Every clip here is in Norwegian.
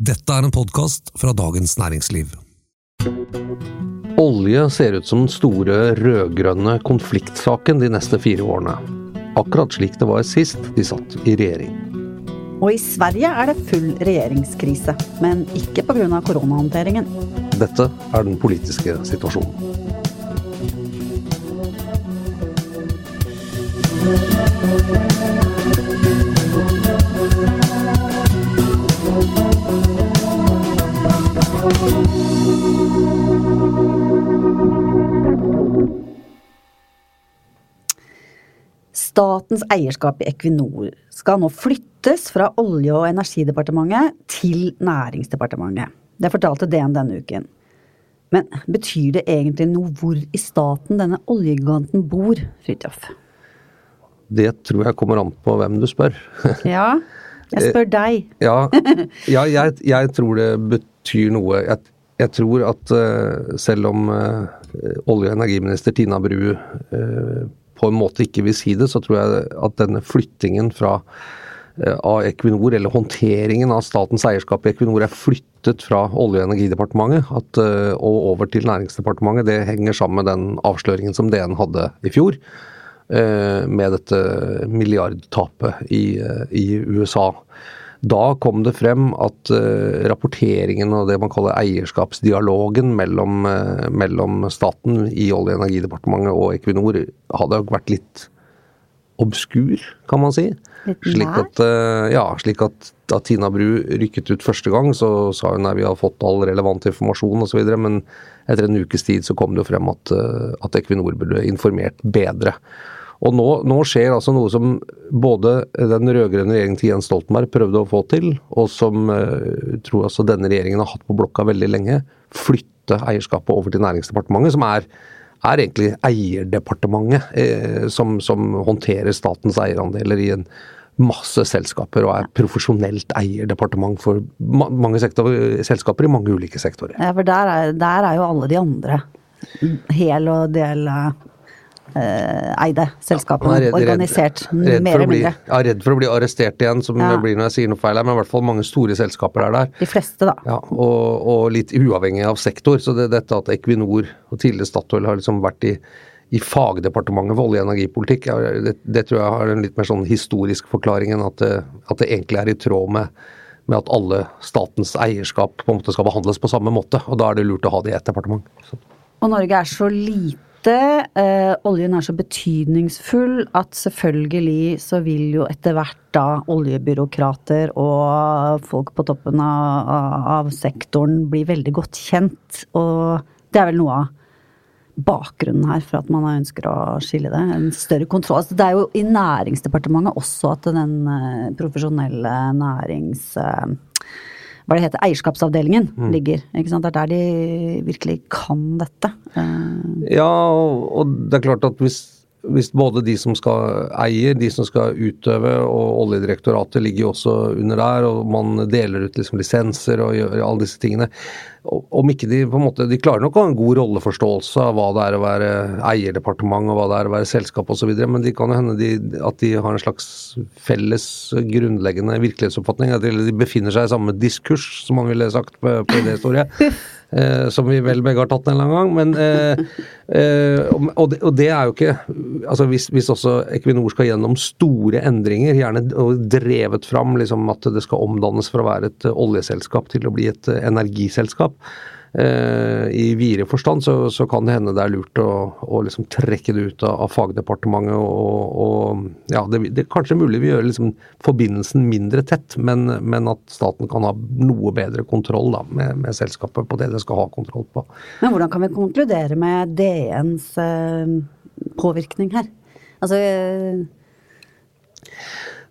Dette er en podkast fra Dagens Næringsliv. Olje ser ut som den store rød-grønne konfliktsaken de neste fire årene. Akkurat slik det var sist de satt i regjering. Og i Sverige er det full regjeringskrise, men ikke pga. koronahåndteringen. Dette er den politiske situasjonen. Statens eierskap i Equinor skal nå flyttes fra Olje- og energidepartementet til Næringsdepartementet. Det fortalte DN denne uken. Men betyr det egentlig noe hvor i staten denne oljegiganten bor, Fridtjof? Det tror jeg kommer an på hvem du spør. Ja, jeg spør deg. Ja, ja jeg, jeg, tror det betyr noe. Jeg, jeg tror at uh, selv om uh, olje- og energiminister Tina Bru uh, på en måte ikke vil si det, så tror jeg at denne flyttingen fra av Equinor, eller håndteringen av statens eierskap i Equinor, er flyttet fra Olje- og energidepartementet at, og over til Næringsdepartementet. Det henger sammen med den avsløringen som DN hadde i fjor med dette milliardtapet i, i, USA. Da kom det frem at uh, rapporteringen og det man kaller eierskapsdialogen mellom, uh, mellom staten i Olje- og energidepartementet og Equinor hadde vært litt obskur, kan man si. Slik at, uh, ja, slik at da Tina Bru rykket ut første gang, så sa hun at vi har fått all relevant informasjon osv. Men etter en ukes tid så kom det jo frem at, at Equinor burde informert bedre. Og nå, nå, skjer altså noe som både den rød-grønne regjeringen til Jens Stoltenberg prøvde å få til, og som uh, tror altså denne regjeringen har hatt på blokka veldig lenge. Flytte eierskapet over til Næringsdepartementet, som er, er egentlig eierdepartementet eh, som, som, håndterer statens eierandeler i en masse selskaper og er profesjonelt eierdepartement for ma mange sektor, selskaper i mange ulike sektorer. Ja, for der er, der er jo alle de andre hel og del eh, eide selskapene redd, organisert, redd, mer eller mindre. Ja, redd for å bli arrestert igjen, som Ja. blir når jeg sier noe feil her, men i hvert fall mange store selskaper er der. De fleste, da. Ja, og, og litt uavhengig av sektor. Så det, dette at Equinor og tidligere Statoil har liksom vært i, i fagdepartementet for olje- og energipolitikk, det, det tror jeg har en litt mer sånn historisk forklaring enn at det, at det egentlig er i tråd med, med at alle statens eierskap på en måte skal behandles på samme måte. Og da er det lurt å ha det i ett departement. Så. Og Norge er så lite, eh, oljen er så betydningsfull at selvfølgelig så vil jo etter hvert da oljebyråkrater og folk på toppen av, av, sektoren bli veldig godt kjent. Og det er vel noe av bakgrunnen her for at man ønsker å skille det. En større kontroll. Altså, det er jo i Næringsdepartementet også at den eh, profesjonelle nærings... Eh, hva det heter, eierskapsavdelingen ligger. ikke sant? Det er der de virkelig kan dette. Eh, Ja, og det er klart at hvis, hvis både de som skal eie, de som skal utøve, og Oljedirektoratet ligger jo også under der, og man deler ut liksom lisenser og gjør alle disse tingene. Om ikke de på en måte, de klarer nok å ha en god rolleforståelse av hva det er å være eierdepartement og hva det er å være selskap osv., men det kan jo hende de, at de har en slags felles grunnleggende virkelighetsoppfatning. At de befinner seg i samme diskurs, som man ville sagt på, på idéhistorie. Eh, som vi vel begge har tatt en eller annen gang. Men, eh, eh, og, det, og det er jo ikke altså hvis, hvis også Equinor skal gjennom store endringer, gjerne drevet fram liksom at det skal omdannes fra å være et oljeselskap til å bli et energiselskap, i videre forstand, så, så kan det hende det er lurt å, å liksom trekke det ut av, av fagdepartementet. Og, og ja, det, det kanskje mulig vi gjør liksom forbindelsen mindre tett, men, men at staten kan ha noe bedre kontroll da, med, med selskapet på det det skal ha kontroll på. Men hvordan kan vi konkludere med DNs eh, påvirkning her? Altså eh,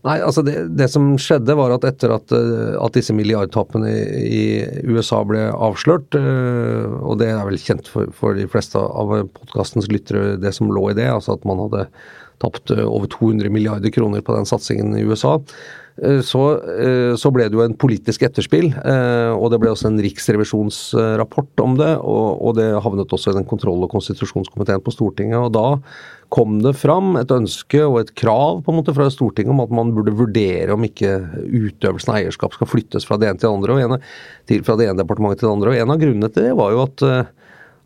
Nei, altså det, det som skjedde var at etter at, eh, at disse milliardtappene i, i USA ble avslørt, eh, og det er vel kjent for, for de fleste av podkastens lyttere det som lå i det, altså at man hadde tapt over 200 milliarder kroner på den satsingen i USA. Så, så, ble det jo en politisk etterspill, og det ble også en riksrevisjonsrapport om det. Og, og det havnet også i den kontroll- og konstitusjonskomiteen på Stortinget. og da kom det fram et ønske og et krav på en måte fra Stortinget om at man burde vurdere om ikke utøvelsen av eierskap skal flyttes fra det ene til det andre, og en, til, fra det ene departementet til det andre. og En av grunnene til det var jo at, eh,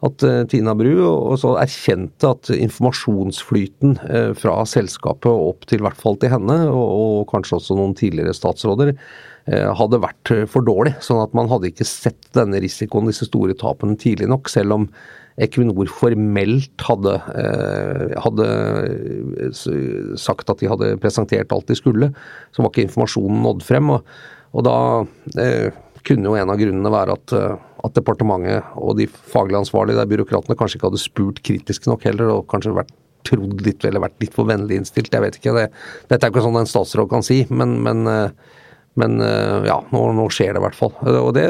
at eh, Tina Bru også erkjente at informasjonsflyten eh, fra selskapet opp til hvert fall til henne, og, kanskje også noen tidligere statsråder, hadde vært for dårlig. Sånn at man hadde ikke sett denne risikoen, disse store tapene, tidlig nok. Selv om Equinor formelt hadde, eh, hadde, sagt at de hadde presentert alt de skulle, så var ikke informasjonen nådd frem. Og, og da eh, kunne jo en av grunnene være at, eh, at, departementet og de faglig ansvarlige, der byråkratene, kanskje ikke hadde spurt kritisk nok heller, og kanskje vært trodd litt eller vært litt for vennlig innstilt. Jeg vet ikke. Det, dette er ikke sånn en statsråd kan si, men, men men eh, ja, nå, nå, skjer det i hvert fall. Og det,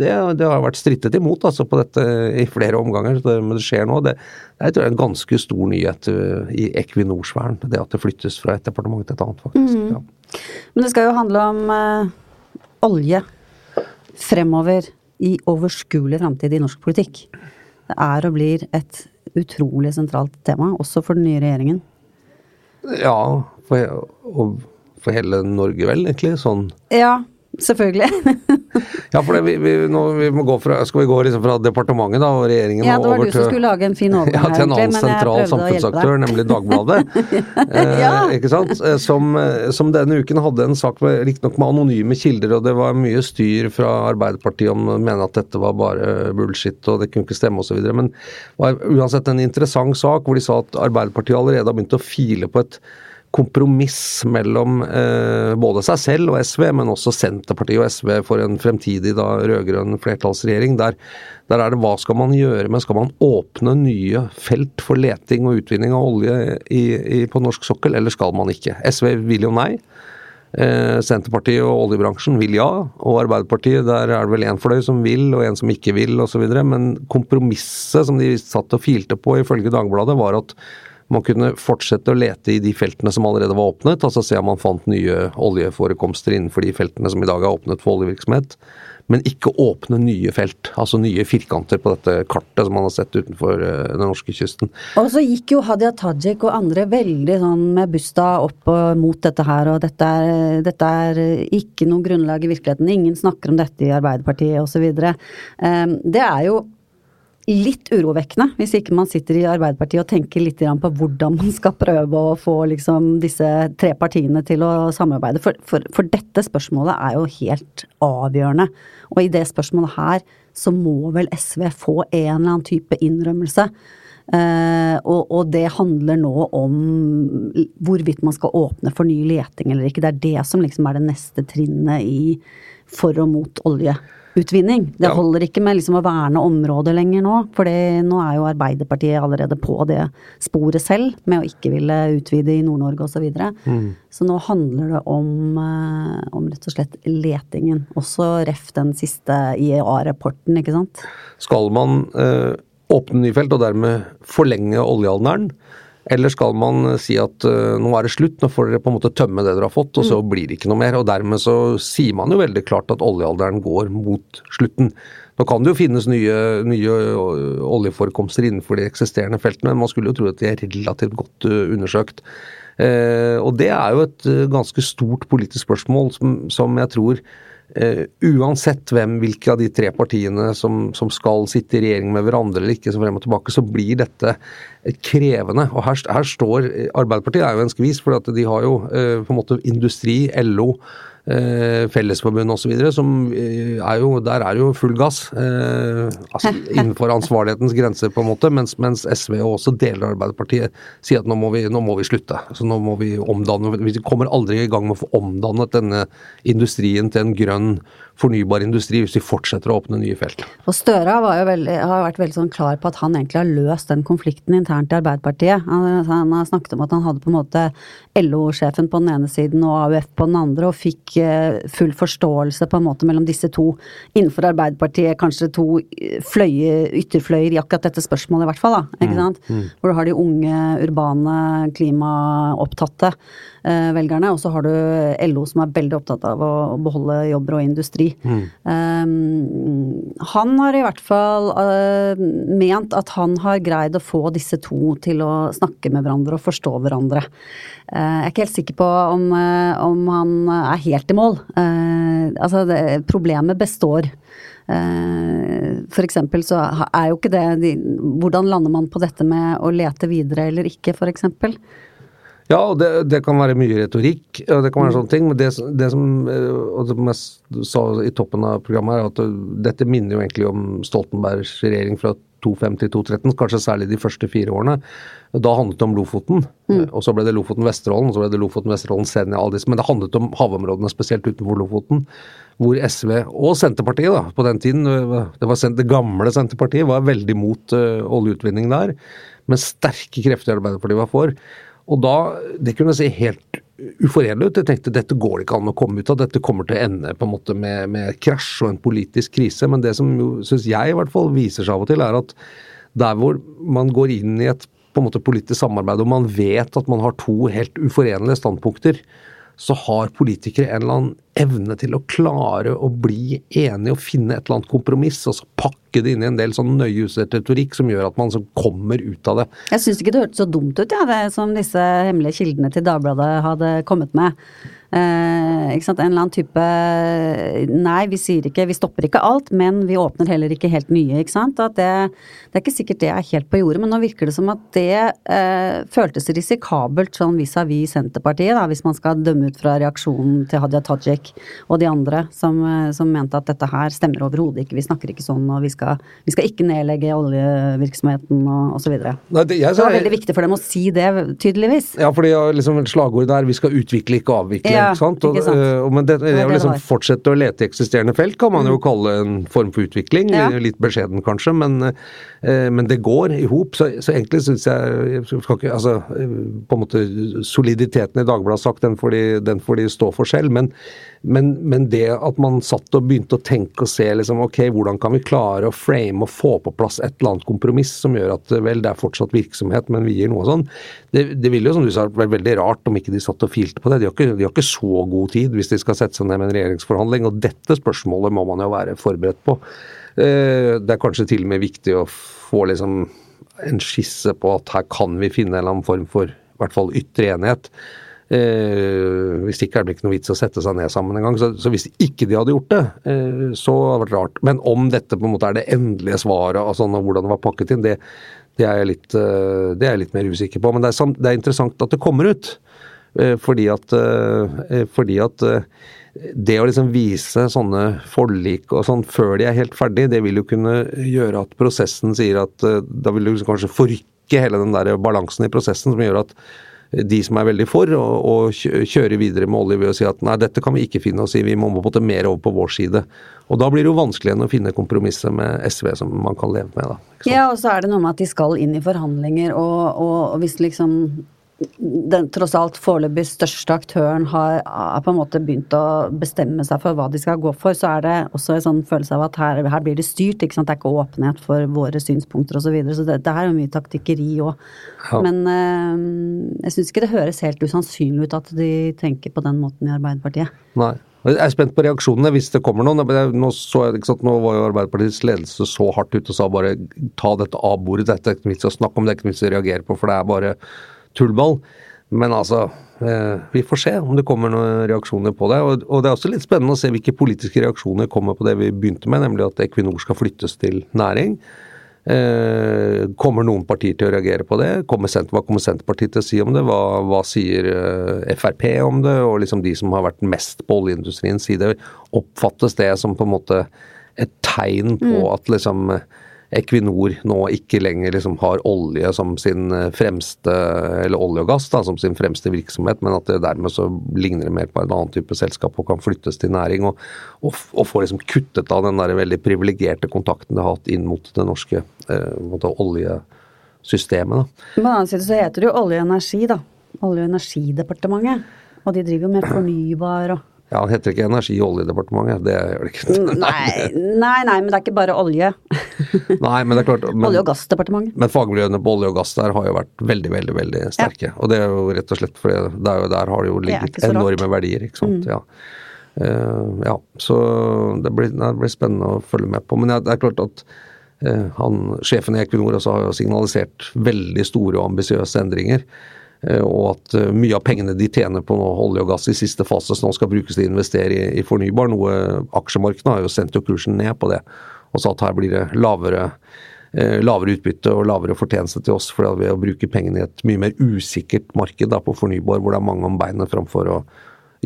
det, det har vært strittet imot altså, på dette i flere omganger, men det skjer nå. Det, det er en ganske stor nyhet eh, i Equinors vern, det at det flyttes fra et departement til et annet, faktisk. Mm. Ja. Men det skal jo handle om uh, olje fremover i overskuelig framtid i norsk politikk. Det er og blir et utrolig sentralt tema, også for den nye regjeringen. Ja, for, og for hele Norge, vel, egentlig? Sånn Ja, selvfølgelig. ja, for det, vi, vi, vi, må gå fra, skal vi gå liksom fra departementet da, og regjeringen ja, det var du som skulle lage en fin overgang ja, til en annen sentral samfunnsaktør, nemlig Dagbladet. eh, ja. Ikke sant? Eh, som, eh, som, denne uken hadde en sak med riktignok med anonyme kilder, og det var mye styr fra Arbeiderpartiet om å mene at dette var bare bullshit og det kunne ikke stemme osv. Men det var uansett en interessant sak hvor de sa at Arbeiderpartiet allerede har begynt å file på et kompromiss mellom eh, både seg selv og SV, men også Senterpartiet og SV for en fremtidig da rød-grønn flertallsregjering. Der, der, er det hva skal man gjøre med Skal man åpne nye felt for leting og utvinning av olje i, i, på norsk sokkel, eller skal man ikke? SV vil jo nei. Eh, Senterpartiet og oljebransjen vil ja, og Arbeiderpartiet der er det vel én fløy som vil og en som ikke vil osv. Men kompromisset som de satt og filte på ifølge Dagbladet, var at man kunne fortsette å lete i de feltene som allerede var åpnet, altså se om man fant nye oljeforekomster innenfor de feltene som i dag er åpnet for oljevirksomhet. Men ikke åpne nye felt, altså nye firkanter på dette kartet som man har sett utenfor eh, den norske kysten. Og så gikk jo Hadia Tajik og andre veldig sånn med busta opp mot dette her, og dette er, dette er ikke noe grunnlag i virkeligheten. Ingen snakker om dette i Arbeiderpartiet osv. Ehm, det er jo litt urovekkende hvis ikke man sitter i Arbeiderpartiet og tenker litt på hvordan man skal prøve å få liksom disse tre partiene til å samarbeide. For, for, for, dette spørsmålet er jo helt avgjørende. Og i det spørsmålet her så må vel SV få en eller annen type innrømmelse. Uh, og, og, det handler nå om hvorvidt man skal åpne for ny leting eller ikke. Det er det som liksom er det neste trinnet i for og mot olje utvinning. Det holder ikke med liksom å verne områder lenger nå, for nå er jo Arbeiderpartiet allerede på det sporet selv, med å ikke ville utvide i Nord-Norge osv. Så, videre. mm. så nå handler det om, eh, om, rett og slett letingen. Også ref den siste IEA-rapporten, ikke sant. Skal man øh, åpne nye felt og dermed forlenge oljealderen? Eller skal man si at uh, nå er det slutt, nå får dere på en måte tømme det dere har fått, og så mm. blir det ikke noe mer. Og dermed så sier man jo veldig klart at oljealderen går mot slutten. Nå kan det jo finnes nye, nye oljeforekomster innenfor de eksisterende feltene, men man skulle jo tro at de er relativt godt uh, undersøkt. Uh, og det er jo et ganske stort politisk spørsmål som, som jeg tror Uh, uansett hvem, hvilke av de tre partiene som, som, skal sitte i regjering med hverandre eller ikke, så frem og tilbake, så blir dette krevende. Og her, her står Arbeiderpartiet er jo en skvis, for de har jo uh, på en måte industri, LO, eh, Fellesforbundet osv. som eh, er Der er jo full gass. Eh, altså innenfor ansvarlighetens grenser, på en måte. Mens, mens SV og også deler av Arbeiderpartiet sier at nå må, vi, nå må vi slutte. Så nå må vi omdanne Vi kommer aldri i gang med å få omdannet denne industrien til en grønn fornybar industri hvis vi fortsetter å åpne nye felt. Og Støre veldig, har vært veldig sånn klar på at han egentlig har løst den konflikten internt i Arbeiderpartiet. Han, han har snakket om at han hadde på en måte LO-sjefen på den ene siden og AUF på den andre, og fikk ikke full forståelse på en måte mellom disse to, innenfor Arbeiderpartiet, kanskje to fløye, ytterfløyer i akkurat dette spørsmålet i hvert fall, da. Ikke sant? Hvor du har de unge, urbane, klimaopptatte eh, velgerne, og så har du LO som er veldig opptatt av å, beholde jobber og industri. Um, han har i hvert fall uh, ment at han har greid å få disse to til å snakke med hverandre og forstå hverandre. Uh, jeg er ikke helt sikker på om, uh, om han er helt i mål. altså, det, problemet består. For eksempel så er jo ikke det de, Hvordan lander man på dette med å lete videre eller ikke, for eksempel? Ja, og det, det, kan være mye retorikk, og det kan være sånne ting. Men det, det som og som jeg sa i toppen av programmet, er at dette minner jo egentlig om Stoltenbergs regjering fra 2005 til 2013, kanskje særlig de første fire årene. Da handlet det om Lofoten, mm. og så ble det Lofoten-Vesterålen, og så ble det Lofoten-Vesterålen, Senja, alle disse. Men det handlet om havområdene, spesielt utenfor Lofoten, hvor SV og Senterpartiet da, på den tiden, det var det gamle Senterpartiet, var veldig mot uh, oljeutvinning der. Men sterke krefter i Arbeiderpartiet var for. Og da, Det kunne se helt uforenlig ut. Jeg tenkte dette går det ikke an å komme ut av. Dette kommer til å ende på en måte med, med krasj og en politisk krise. Men det som jo, syns jeg i hvert fall viser seg av og til, er at der hvor man går inn i et på en måte politisk samarbeid og man vet at man har to helt uforenlige standpunkter, så har politikere en eller annen evne til å klare å bli enige og finne et eller annet kompromiss, og så pakke det inn i en del sånn nøyejustert retorikk som gjør at man så kommer ut av det. Jeg syns ikke det hørtes så dumt ut, ja, det som disse hemmelige kildene til Dagbladet hadde kommet med. Eh, ikke sant? En eller annen type Nei, vi sier ikke Vi stopper ikke alt, men vi åpner heller ikke helt nye. ikke sant? At det, det er ikke sikkert det er helt på jordet, men nå virker det som at det eh, føltes risikabelt sånn vis-à-vis Senterpartiet, da, hvis man skal dømme ut fra reaksjonen til Hadia Tajik og de andre som, eh, som mente at dette her stemmer overhodet ikke, vi snakker ikke sånn, og vi skal, vi skal ikke nedlegge oljevirksomheten og osv. Det, det var veldig viktig for dem å si det, tydeligvis. Ja, fordi liksom slagordet der 'vi skal utvikle, ikke avvikle' ja, ikke sant? Og, ikke sant? Og, men det, det, å liksom fortsette å lete i eksisterende felt kan man jo mm. kalle en form for utvikling. Ja. Litt beskjeden kanskje, men, eh, men det går i hop. Så, så, egentlig syns jeg, ikke, altså, på en måte Soliditeten i Dagbladet sagt, den den får de stå for selv. men men, men, det at man satt og begynte å tenke og se liksom, ok, hvordan kan vi klare å frame og få på plass et eller annet kompromiss som gjør at vel, det er fortsatt virksomhet, men vi gir noe sånn, det, det ville jo som du sa vært veldig rart om ikke de satt og filte på det. De har, ikke, de har, ikke, så god tid hvis de skal sette seg ned med en regjeringsforhandling, og dette spørsmålet må man jo være forberedt på. Eh, det er kanskje til og med viktig å få liksom en skisse på at her kan vi finne en eller annen form for i hvert fall ytre enighet. Eh, hvis ikke er det ikke noe vits å sette seg ned sammen engang. Så, så hvis ikke de hadde gjort det, eh, så hadde det vært rart. Men om dette på en måte er det endelige svaret, altså hvordan det var pakket inn, det, det, er, jeg litt, eh, det er jeg litt mer usikker på. Men det er, det er interessant at det kommer ut. Eh, fordi at, eh, fordi at eh, det å liksom vise sånne forlik og sånn før de er helt ferdig, det vil jo kunne gjøre at prosessen sier at Da vil du kanskje forrykke hele den der balansen i prosessen som gjør at de som er veldig for, å kjøre videre med olje ved å si at nei, dette kan vi ikke finne oss i, vi må på en måte mer over på vår side. Og da blir det jo vanskeligere å finne kompromisser med SV som man kan leve med, da. Ja, og så er det noe med at de skal inn i forhandlinger, og, og, og hvis liksom den tross alt foreløpig største aktøren har, har, på en måte begynt å bestemme seg for hva de skal gå for, så er det også en sånn følelse av at her, her blir det styrt. Det er ikke åpenhet for våre synspunkter osv. Så, videre, så det, det her er jo mye taktikkeri òg. Ja. Men øh, jeg syns ikke det høres helt usannsynlig ut at de tenker på den måten i Arbeiderpartiet. Nei. Jeg er spent på reaksjonene hvis det kommer noen. Nå, så sant, nå var jo Arbeiderpartiets ledelse så hardt ute og sa bare ta dette av bordet, dette er ikke noe vits å snakke om, det er ikke vits å reagere på, for det er bare tullball. Men altså, eh, vi får se om det kommer noen reaksjoner på det. Og, det er også litt spennende å se hvilke politiske reaksjoner kommer på det vi begynte med, nemlig at Equinor skal flyttes til næring. Eh, kommer noen partier til å reagere på det? Kommer hva kommer Senterpartiet til å si om det? Hva, hva sier eh, Frp om det? Og liksom de som har vært mest på oljeindustriens side. Oppfattes det som på en måte et tegn på mm. at liksom Equinor nå ikke lenger liksom har olje som sin eh, fremste, eller olje og gass da, som sin fremste virksomhet, men at det dermed så ligner det mer på en annen type selskap og kan flyttes til næring. Og, og, og få liksom kuttet av den der veldig privilegerte kontakten det har hatt inn mot det norske eh, oljesystemet. Da. På den annen side så heter det jo Olje og energi, da. Olje- og energidepartementet. Og de driver jo med fornybar og Ja, Han heter ikke Energi- og oljedepartementet, det gjør det ikke. Nei, nei, nei, men det er ikke bare olje. Nei, men det er klart men, Olje- og gassdepartementet. Men fagmiljøene på olje og gass der har jo vært veldig, veldig veldig sterke. Og det er jo rett og slett fordi det er jo, der har det jo ligget det enorme rart. Mm. verdier, ikke sant. Ja. Uh, ja, så det blir, nei, det blir spennende å følge med på. Men ja, det er klart at uh, han, sjefen i Equinor også har jo signalisert veldig store og ambisiøse endringer. Eh, og at eh, mye av pengene de tjener på olje og gass i siste fase, nå skal brukes til å investere i, fornybar. Noe aksjemarkedene har jo sendt jo kursen ned på det. Og sa at her blir det lavere eh, lavere utbytte og lavere fortjeneste til oss, fordi ved å bruke pengene i et mye mer usikkert marked da, på fornybar, hvor det er mange om beinet, framfor å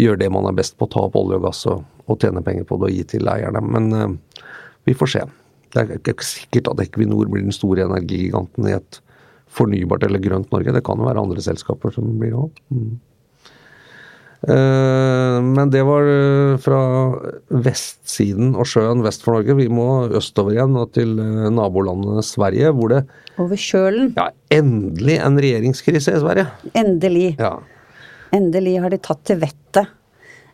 gjøre det man er best på, ta opp olje og gass og, og tjene penger på det og gi til eierne. Men uh, vi får se. Det er ikke sikkert at Equinor blir den store energigiganten i et fornybart eller grønt Norge. Det kan jo være andre selskaper som blir det òg. Mm. Eh, Men det var eh, fra vestsiden og sjøen vest for Norge. Vi må østover igjen og til eh, nabolandet Sverige, hvor det Over kjølen. ja, endelig en regjeringskrise i Sverige. Endelig. Ja. Endelig har de tatt til vettet.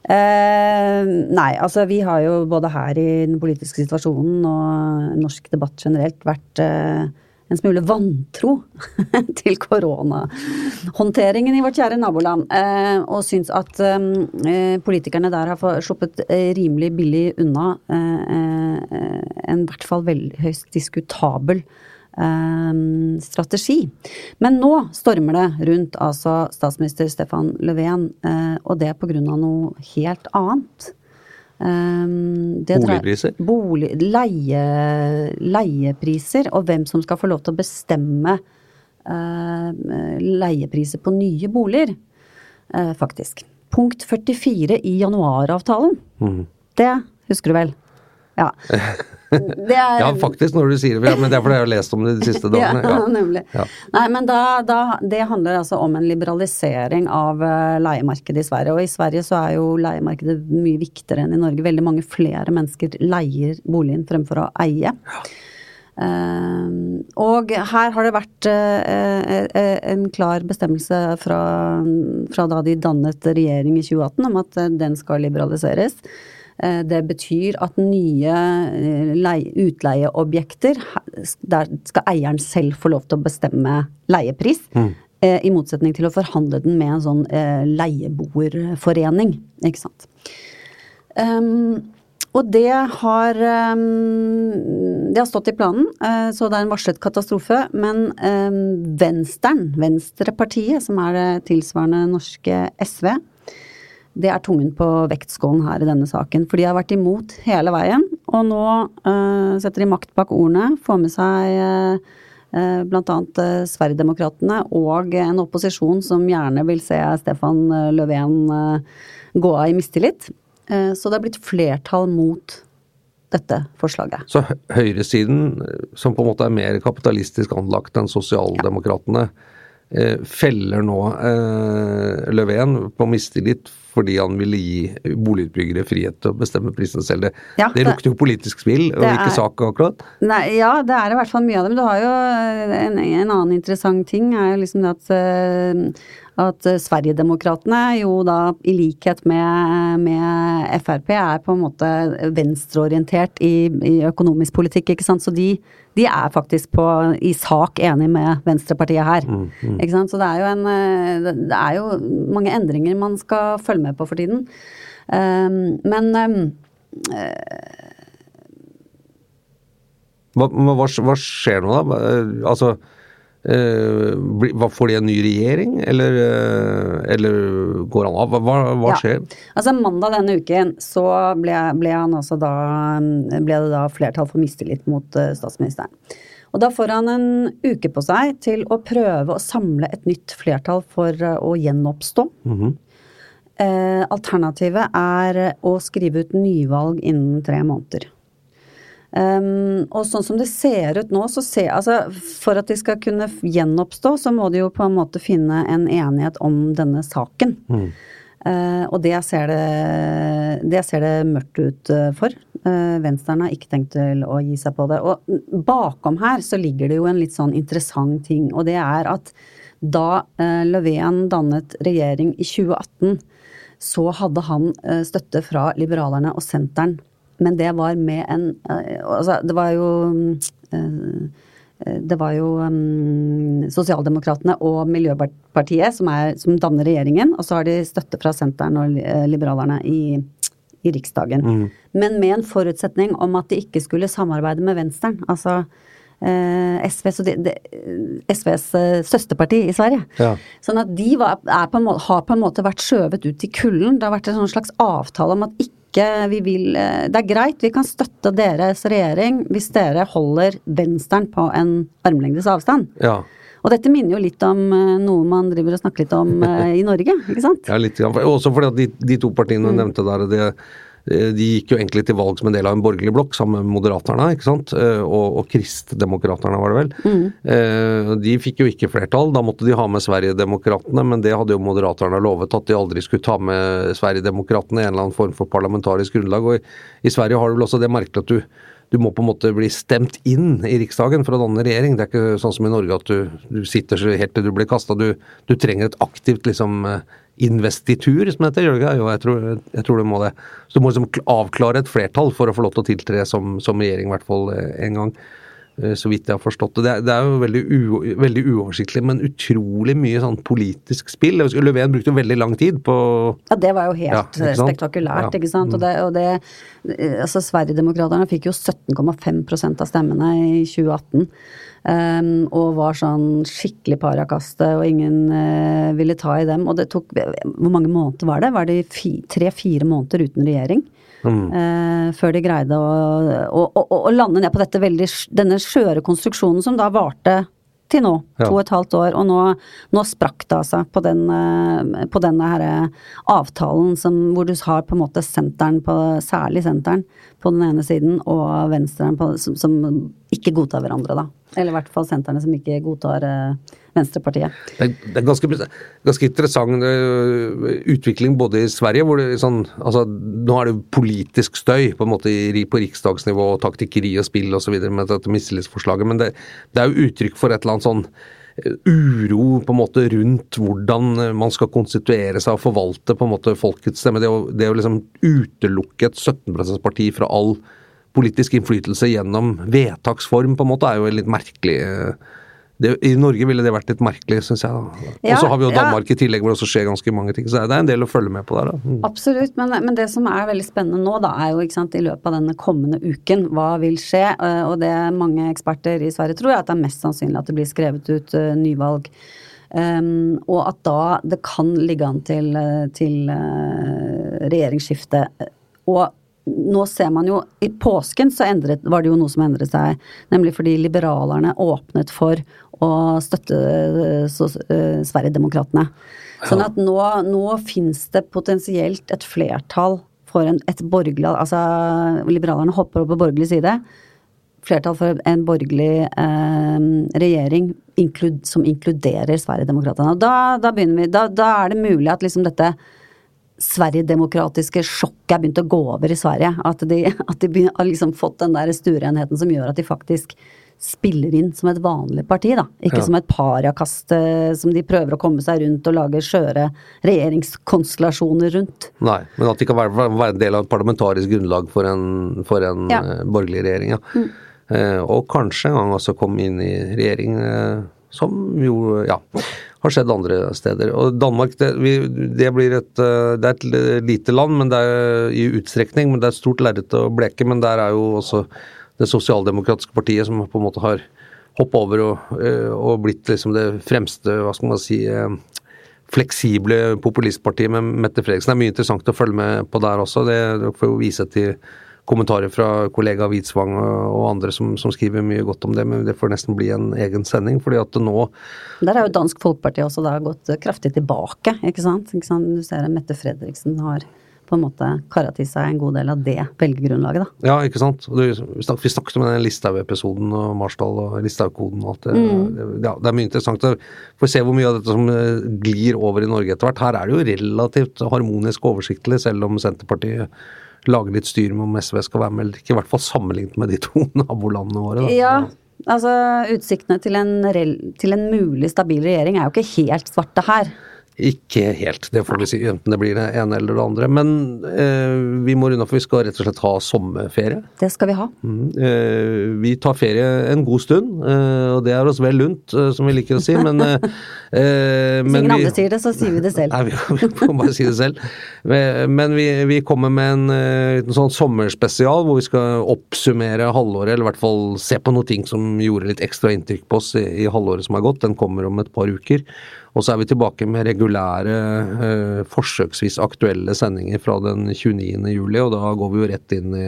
Eh, nei, altså vi har jo både her i den politiske situasjonen og norsk debatt generelt vært eh, en smule vantro til koronahåndteringen i vårt kjære naboland. Eh, og syns at eh, politikerne der har sluppet eh, rimelig billig unna eh, eh, en i hvert fall høyst diskutabel eh, strategi. Men nå stormer det rundt altså statsminister Stefan Löfven, eh, og det av noe helt annet. Det Boligpriser? Bolig, leie, leiepriser, og hvem som skal få lov til å bestemme uh, leiepriser på nye boliger, uh, faktisk. Punkt 44 i januaravtalen. Mm. Det husker du vel? Ja. Det er, ja, faktisk, når du sier det. Ja, men det er fordi jeg har lest om det de siste dagene. Ja, Ja. nemlig. Ja. Nei, men da, da, det handler altså om en liberalisering av eh, leiemarkedet i Sverige. Og i Sverige så er jo leiemarkedet mye viktigere enn i Norge. Veldig mange flere mennesker leier boligen fremfor å eie. Eh, og her har det vært uh, uh, en klar bestemmelse fra, fra da de dannet regjering i 2018 om at den skal liberaliseres. Eh, Det betyr at nye eh, utleieobjekter, der skal eieren selv få lov til å bestemme leiepris. Mm. I motsetning til å forhandle den med en sånn eh, leieboerforening, ikke sant. Um, og det har, um, det har stått i planen, eh, så det er en varslet katastrofe. Men um, Venstren, Venstrepartiet, som er det tilsvarende norske SV, det er tungen på vektskålen her i denne saken. For de har vært imot hele veien, og nå uh, setter de makt bak ordene. Får med seg uh, bl.a. Uh, Sverigedemokraterna og en opposisjon som gjerne vil se Stefan eh, Löfven eh, gå av i mistillit. Eh, så det er blitt flertall mot dette forslaget. Så høyresiden, eh, som på en måte er mer kapitalistisk anlagt enn sosialdemokratene, eh, feller nå eh, Löfven på mistillit fordi han ville gi boligutbyggere frihet til å bestemme prisen selv. Det, Ja, det det- lukter jo politisk spill, og ikke er- sak akkurat. Nei, ja, det er i hvert fall mye av det. Men du har jo en, en annen interessant ting er jo liksom det at, eh, at eh, Sverigedemokraterna jo da i likhet med, med Frp er på en måte venstreorientert i, i økonomisk politikk, ikke sant. Så de, de er faktisk på, i sak enig med Venstrepartiet her. Ikke sant. Så det er jo en eh, det- er jo mange endringer man skal følge med på for tiden. Um, men um, Hva, hva, hva skjer nå, da? Altså, hva, får de en ny regjering, eller, uh, eller går han av? Hva, hva, Ja. skjer? Altså Mandag denne uken så ble, ble, han altså da, ble det da flertall for mistillit mot uh, statsministeren. Og da får han en uke på seg til å prøve å samle et nytt flertall for å gjenoppstå. Mhm. Eh, alternativet er å skrive ut nyvalg innen tre måneder. Um, og sånn som det ser ut nå, så ser altså For at de skal kunne gjenoppstå, så må de jo på en måte finne en enighet om denne saken. Eh, og det ser det, det ser det mørkt ut eh, for. Uh, Venstrene har ikke tenkt til å gi seg på det. Og bakom her så ligger det jo en litt sånn interessant ting, og det er at da uh, Löfven dannet regjering i 2018, så hadde han eh, støtte fra Liberalerne og Senteren. Men det var med en eh, Altså, det var jo eh, det var jo um, Sosialdemokratene og Miljøpartiet som, er, som, danner regjeringen, og så har de støtte fra Senteren og Liberalerne i, i Riksdagen. Mm. Men med en forutsetning om at de ikke skulle samarbeide med Venstren. Altså eh, SV, de, de, SVs eh, søsterparti i Sverige. Ja. Sånn at de var, på måte, har på en måte vært skjøvet ut i kulden. Det har vært en sånn slags avtale om at ikke vi vil eh, Det er greit, vi kan støtte deres regjering hvis dere holder Venstren på en armlengdes avstand. Ja. Og dette minner jo litt om eh, noe man driver og snakker litt om i Norge, ikke sant? Ja, litt. Også fordi at de, de to partiene du mm. nevnte der, det Eh, de gikk jo egentlig til valg som en del av en borgerlig blokk sammen med Moderaterne, ikke sant? Eh, og, og Kristdemokraterne, var det vel. Mm. Eh, de fikk jo ikke flertall, da måtte de ha med Sverigedemokraterna, men det hadde jo Moderaterne lovet at de aldri skulle ta med Sverigedemokraterna i en eller annen form for parlamentarisk grunnlag. Og i, i Sverige har du vel også det merkelig at du du må på en måte bli stemt inn i Riksdagen for å danne regjering. Det er ikke sånn som i Norge at du, du sitter helt til du blir kasta. Du, du, trenger et aktivt liksom investitur, som heter. Gjør det ikke? Jo, jeg tror, jeg tror det må det. Så du må liksom avklare et flertall for å få lov til å tiltre som, som regjering, i hvert fall eh, en gang. Eh, så vidt jeg har forstått det. Det er, jo veldig, u, veldig, uoversiktlig, men utrolig mye sånn politisk spill. Løven brukte jo veldig lang tid på Ja, det var jo helt ja, spektakulært, ja. ikke sant. Og det, og det altså Sverigedemokraterna fikk jo 17,5% av stemmene i 2018. Um, og var sånn skikkelig parakaste, og ingen uh, ville ta i dem. Og det tok Hvor mange måneder var det? Var det tre-fire måneder uten regjering? Mm. Uh, før de greide å, å, å, å, lande ned på dette veldig, denne skjøre konstruksjonen som da varte til nå. Ja. To og et halvt år. Og nå, nå sprakk det altså på, den, uh, på denne her avtalen som, hvor du har på en måte senteren, på, særlig senteren, på den ene siden, og venstren på, som, som ikke godtar hverandre, da. Eller i hvert fall sentrene som ikke godtar uh, Venstrepartiet. Det det er ganske, ganske, interessant uh, utvikling både i Sverige, hvor det sånn altså Nå er det politisk støy på en måte på riksdagsnivå, taktikkeri og spill osv. med dette mistillitsforslaget, men det, det, er jo uttrykk for et eller annet sånn eh, uro på en måte rundt hvordan man skal konstituere seg og forvalte på en måte folkets stemme. Det å, det å liksom utelukke et 17 %-parti fra all politisk innflytelse gjennom vedtaksform, på en måte, er jo litt merkelig. Det, I Norge ville det vært litt merkelig, syns jeg. Ja, og så har vi jo Danmark ja. i tillegg, hvor det også skjer ganske mange ting. Så det er en del å følge med på der. Da. Mm. Absolutt, men, men, det som er veldig spennende nå, da, er jo ikke sant, i løpet av denne kommende uken, hva vil skje? Eh, og det mange eksperter i Sverige tror, er at det er mest sannsynlig at det blir skrevet ut uh, nyvalg. Um, og at da det kan ligge an til, eh, til uh, regjeringsskifte. Og nå ser man jo I påsken så endret, var det jo noe som endret seg. Nemlig fordi liberalerne åpnet for å støtte så, uh, Sverigedemokraterna. Sånn at nå, nå fins det potensielt et flertall for en, et borgerlig Altså liberalerne hopper opp på borgerlig side. Flertall for en borgerlig eh, regjering inklud, som inkluderer Sverigedemokraterna. Da, da, da, da er det mulig at liksom dette Sverigedemokratiske sjokket er begynt å gå over i Sverige. At de, at de har liksom fått den der stureenheten som gjør at de faktisk spiller inn som et vanlig parti, da. Ikke ja. som et parakast eh, som de prøver å komme seg rundt og lage skjøre regjeringskonstellasjoner rundt. Nei, men at de kan være, være en del av et parlamentarisk grunnlag for en, for en ja. uh, borgerlig regjering, ja. Mm. Eh, og kanskje en gang også komme inn i regjering, eh, som jo, ja har skjedd andre steder. Og Danmark det, vi, det blir et, eh, det er et lite land men det er i utstrekning, men det er et stort lerret å bleke. Men der er jo også det sosialdemokratiske partiet som på en måte har hoppet over og, eh, og blitt liksom det fremste, hva skal man si eh, fleksible populistpartiet med Mette Fredriksen. Det er mye interessant å følge med på der også. Det får jo vise til kommentarer fra kollega Hvitsvang og andre som, som, skriver mye godt om det, men det får nesten bli en egen sending. fordi at nå Der er jo Dansk Folkeparti også da gått kraftig tilbake, ikke sant. Ikke sant? Du ser at Mette Fredriksen har på en måte kara til seg en god del av det velgergrunnlaget, da. Ja, ikke sant. Du, vi snakket om den Listhaug-episoden og Marsdal og Listhaug-koden og alt det. Mm. Ja, det er mye interessant. Vi Får se hvor mye av dette som eh, glir over i Norge etter hvert. Her er det jo relativt harmonisk og oversiktlig, selv om Senterpartiet lage litt styr med om SV skal være med eller ikke. I hvert fall sammenlignet med de to nabolandene våre. Da. Ja, altså utsiktene til en, til en, mulig stabil regjering er jo ikke helt svarte her. Ikke helt, det får vi si. Enten det blir det ene eller det andre. Men eh, vi må runde, for vi skal rett og slett ha sommerferie. Det skal vi ha. Mm, eh, vi tar ferie en god stund, eh, og det er oss vel lunt, eh, som vi liker å si, men eh, eh, Hvis ingen andre sier det, så sier vi det selv. Nei, vi, vi får bare si det selv. Men vi, vi kommer med en liten sånn sommerspesial hvor vi skal oppsummere halvåret, eller i hvert fall se på noen ting som gjorde litt ekstra inntrykk på oss i, i halvåret som har gått. Den kommer om et par uker. Og så er vi tilbake med regulære, eh, forsøksvis aktuelle sendinger fra den 29. juli, og da går vi jo rett inn i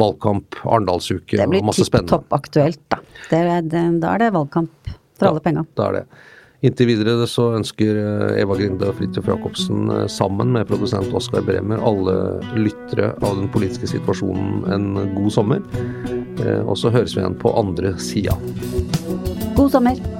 valgkamp, Arendalsuke og masse spennende. Det blir tipp topp aktuelt, da. Det er, det, da er det valgkamp for alle penga. Da er det. Inntil videre så ønsker eh, Eva Grinde og Fridtjof Jacobsen eh, sammen med produsent Oskar Bremer alle lyttere av den politiske situasjonen en god sommer. Og så høres vi igjen på andre sida. God sommer.